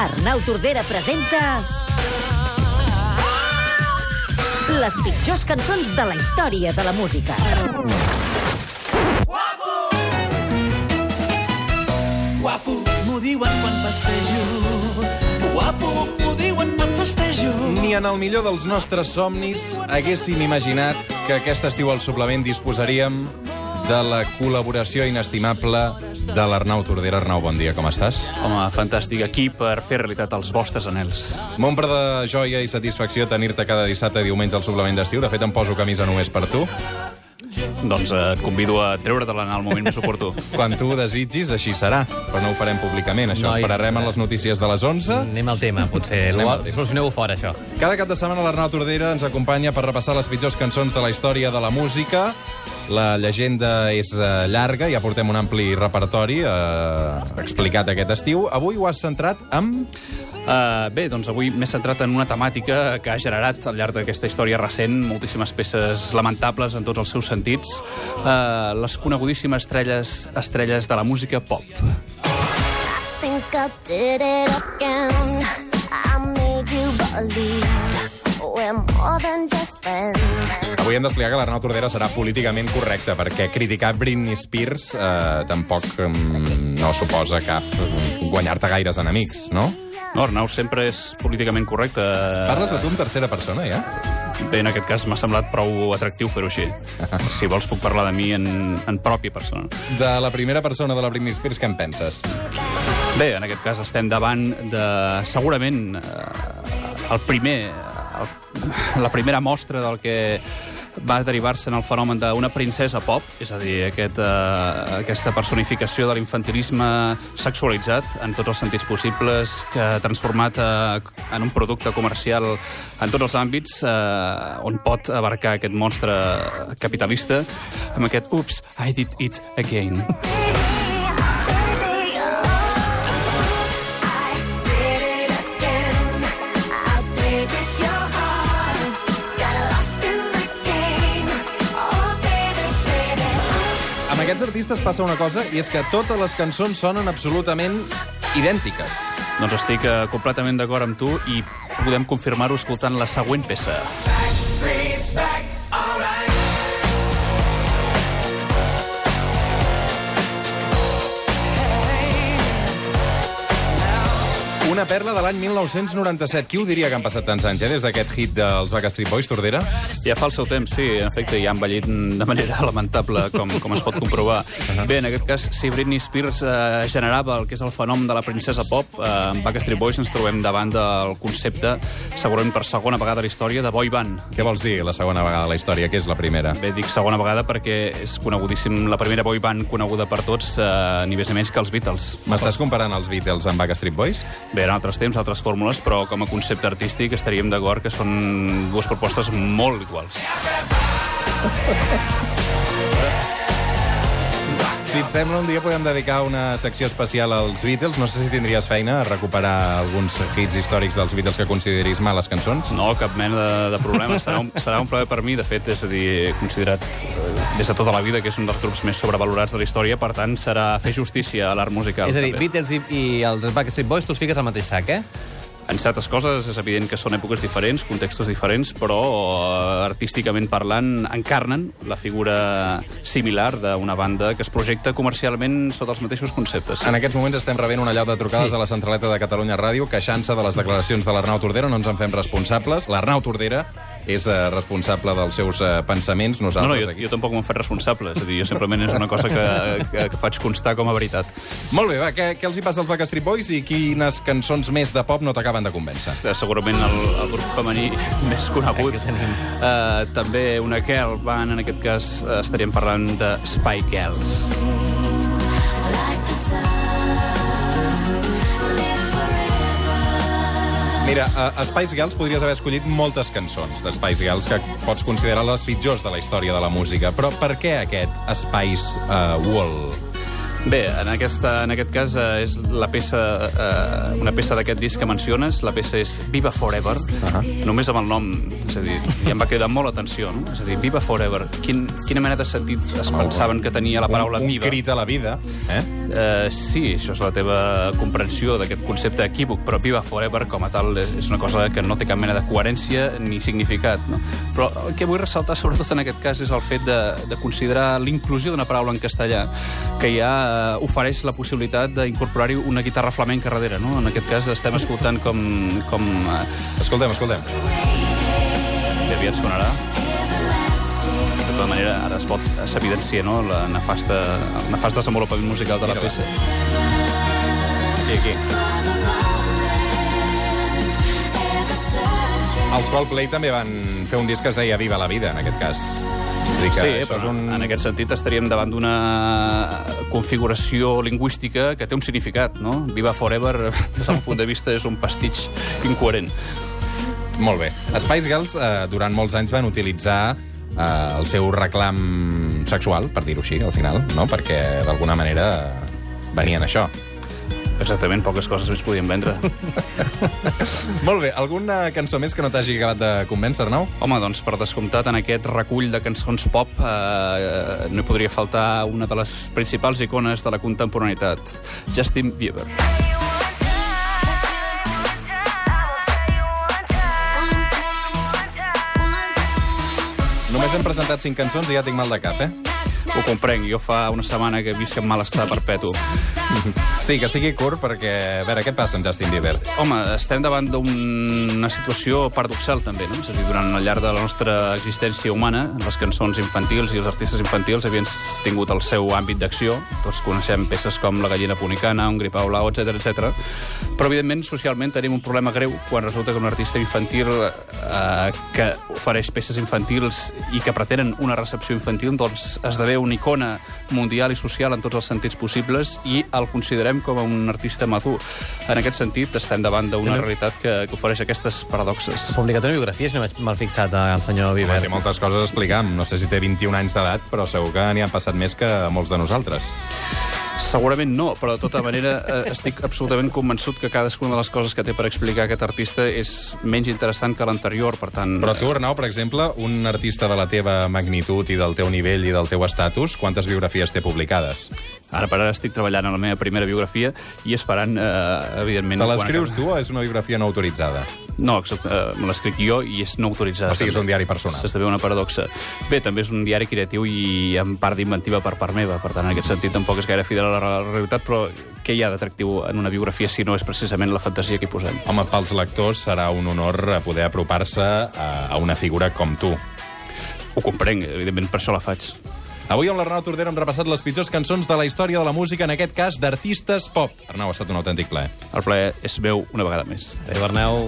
Arnau Tordera presenta... Les pitjors cançons de la història de la música. Guapo, m'ho diuen quan passejo. Guapo, m'ho diuen quan festejo. Ni en el millor dels nostres somnis haguéssim imaginat que aquest estiu al suplement disposaríem de la col·laboració inestimable de l'Arnau Tordera. Arnau, bon dia, com estàs? Home, fantàstic. Aquí per fer realitat els vostres anels. M'omple de joia i satisfacció tenir-te cada dissabte i diumenge al suplement d'estiu. De fet, em poso camisa només per tu. Doncs eh, et convido a treure-te-la en el moment més oportú. Quan tu ho desitgis, així serà. Però no ho farem públicament. Això Nois, esperarem en les notícies de les 11. Anem al tema, potser. Anem al Anem tema. Solucioneu-ho fora, això. Cada cap de setmana l'Arnau Tordera ens acompanya per repassar les pitjors cançons de la història de la música. La llegenda és eh, llarga, ja portem un ampli repertori eh, explicat aquest estiu. Avui ho has centrat amb... Uh, bé, doncs avui m'he centrat en una temàtica que ha generat al llarg d'aquesta història recent moltíssimes peces lamentables en tots els seus sentits. Uh, les conegudíssimes estrelles, estrelles de la música pop. think I did it again. I made you believe we're more than just friends. Avui hem d'explicar que l'Arnau Tordera serà políticament correcte, perquè criticar Britney Spears eh, tampoc mm, no suposa cap mm, guanyar-te gaires enemics, no? No, Arnau sempre és políticament correcte. Parles de tu en tercera persona, ja? Bé, en aquest cas m'ha semblat prou atractiu fer-ho així. Si vols puc parlar de mi en, en pròpia persona. De la primera persona de la Britney Spears, què en penses? Bé, en aquest cas estem davant de, segurament, eh, el primer, el, la primera mostra del que va derivar-se en el fenomen d'una princesa pop, és a dir, aquest, eh, aquesta personificació de l'infantilisme sexualitzat en tots els sentits possibles, que ha transformat eh, en un producte comercial en tots els àmbits, eh, on pot abarcar aquest monstre capitalista amb aquest Oops, I did it again. aquests artistes passa una cosa, i és que totes les cançons sonen absolutament idèntiques. Doncs estic eh, completament d'acord amb tu i podem confirmar-ho escoltant la següent peça. Una perla de l'any 1997. Qui ho diria que han passat tants anys, eh, des d'aquest hit dels Backstreet Boys, Tordera? Ja fa el seu temps, sí, en efecte, ja ha envellit de manera lamentable, com, com es pot comprovar. Bé, en aquest cas, si Britney Spears eh, generava el que és el fenomen de la princesa pop, eh, amb Backstreet Boys ens trobem davant del concepte, segurament per segona vegada a la història, de boy band. Què vols dir, la segona vegada de la història? Què és la primera? Bé, dic segona vegada perquè és conegudíssim, la primera boy band coneguda per tots, eh, ni més ni menys que els Beatles. M'estàs comparant els Beatles amb Backstreet Boys? Bé, en altres temps, altres fórmules, però com a concepte artístic estaríem d'acord que són dues propostes molt iguals. Si et sembla, un dia podem dedicar una secció especial als Beatles. No sé si tindries feina a recuperar alguns hits històrics dels Beatles que consideris males cançons. No, cap mena de, de problema. Serà un, serà un plaer per mi. De fet, és a dir, he considerat eh, des de tota la vida que és un dels grups més sobrevalorats de la història, per tant, serà fer justícia a l'art musical. És a dir, també. Beatles i, i els Backstreet Boys tu els fiques al mateix sac, eh? En certes coses és evident que són èpoques diferents, contextos diferents, però eh, artísticament parlant encarnen la figura similar d'una banda que es projecta comercialment sota els mateixos conceptes. En aquests moments estem rebent una llau de trucades Sí. a la centraleta de Catalunya Ràdio queixant-se de les declaracions de l'Arnau Tordera. No ens en fem responsables. L'Arnau Tordera és eh, responsable dels seus eh, pensaments. No, no, Nosaltres jo, aquí... jo tampoc m'ho fet responsable. És a dir, jo simplement és una cosa que, que, que faig constar com a veritat. Molt bé, va, què, què els hi passa als Backstreet Boys i quines cançons més de pop no t'acaben de convèncer? Eh, Segurament el, el grup femení més conegut. Uh, també una girl band, en aquest cas uh, estaríem parlant de Spy Girls. Mira, a, Spice Girls podries haver escollit moltes cançons de Spice Girls que pots considerar les pitjors de la història de la música, però per què aquest Spice uh, Wall? Bé, en, aquesta, en aquest cas eh, és la peça, eh, una peça d'aquest disc que menciones. La peça és Viva Forever. Uh -huh. Només amb el nom, és a dir, i em va cridar molt l'atenció, no? És a dir, Viva Forever. Quin, quina mena de sentit es pensaven que tenia la paraula un, un viva? crit a la vida, eh? Eh, sí, això és la teva comprensió d'aquest concepte equívoc, però Viva Forever, com a tal, és, una cosa que no té cap mena de coherència ni significat. No? Però el que vull ressaltar, sobretot en aquest cas, és el fet de, de considerar l'inclusió d'una paraula en castellà que ja eh, ofereix la possibilitat d'incorporar-hi una guitarra flamenca darrere. No? En aquest cas estem escoltant com... com eh, Escoltem, escoltem. que aviat sonarà. De tota manera, ara es pot s'evidencia no? la nefasta, el nefast desenvolupament musical de la peça. Aquí, aquí. Els Coldplay també van fer un disc que es deia Viva la vida, en aquest cas. Que Sí, això però és un... en aquest sentit estaríem davant d'una configuració lingüística que té un significat, no? Viva Forever, des del punt de vista, és un pastitx incoherent. Molt bé. Spice Girls eh, durant molts anys van utilitzar eh, el seu reclam sexual, per dir-ho així, al final, no? perquè d'alguna manera venien això. Exactament, poques coses més podien vendre. Molt bé, alguna cançó més que no t'hagi acabat de convèncer, Arnau? Home, doncs, per descomptat, en aquest recull de cançons pop eh, no podria faltar una de les principals icones de la contemporaneitat, Justin Bieber. Només hem presentat cinc cançons i ja tinc mal de cap, eh? Ho comprenc, jo fa una setmana que visc en malestar perpetu. Sí, que sigui curt, perquè... A veure, què passa amb Justin Bieber? Home, estem davant d'una situació paradoxal, també, no? És a dir, durant el llarg de la nostra existència humana, les cançons infantils i els artistes infantils havien tingut el seu àmbit d'acció. Tots coneixem peces com La gallina punicana, Un gripau blau, etc etc. Però, evidentment, socialment tenim un problema greu quan resulta que un artista infantil eh, que ofereix peces infantils i que pretenen una recepció infantil, doncs esdevé una icona mundial i social en tots els sentits possibles i el considerem com a un artista madur. En aquest sentit, estem davant d'una També- realitat que, que ofereix aquestes paradoxes. Ha publicat una biografia, si no m'he mal fixat, el senyor Home, Bieber. té moltes coses a explicar. No sé si té 21 anys d'edat, però segur que n'hi han passat més que molts de nosaltres. Segurament no, però de tota manera eh, estic absolutament convençut que cadascuna de les coses que té per explicar aquest artista és menys interessant que l'anterior, per tant... Però tu, Arnau, per exemple, un artista de la teva magnitud i del teu nivell i del teu estatus, quantes biografies té publicades? Ara per ara estic treballant en la meva primera biografia i esperant, eh, evidentment... Te l'escrius tu o és una biografia no autoritzada? No, exacte, eh, me l'escric jo i és no autoritzada. O sigui, és un diari personal. S'esdevé una paradoxa. Bé, també és un diari creatiu i amb part d'inventiva per part meva. Per tant, en aquest sentit, tampoc és gaire fidel a la la realitat, però què hi ha d'atractiu en una biografia si no és precisament la fantasia que hi posem? Home, pels lectors serà un honor poder apropar-se a, a una figura com tu. Ho comprenc, evidentment, per això la faig. Avui amb l'Arnau Tordera hem repassat les pitjors cançons de la història de la música, en aquest cas d'artistes pop. Arnau, ha estat un autèntic plaer. El plaer és meu una vegada més. Adéu, Arnau.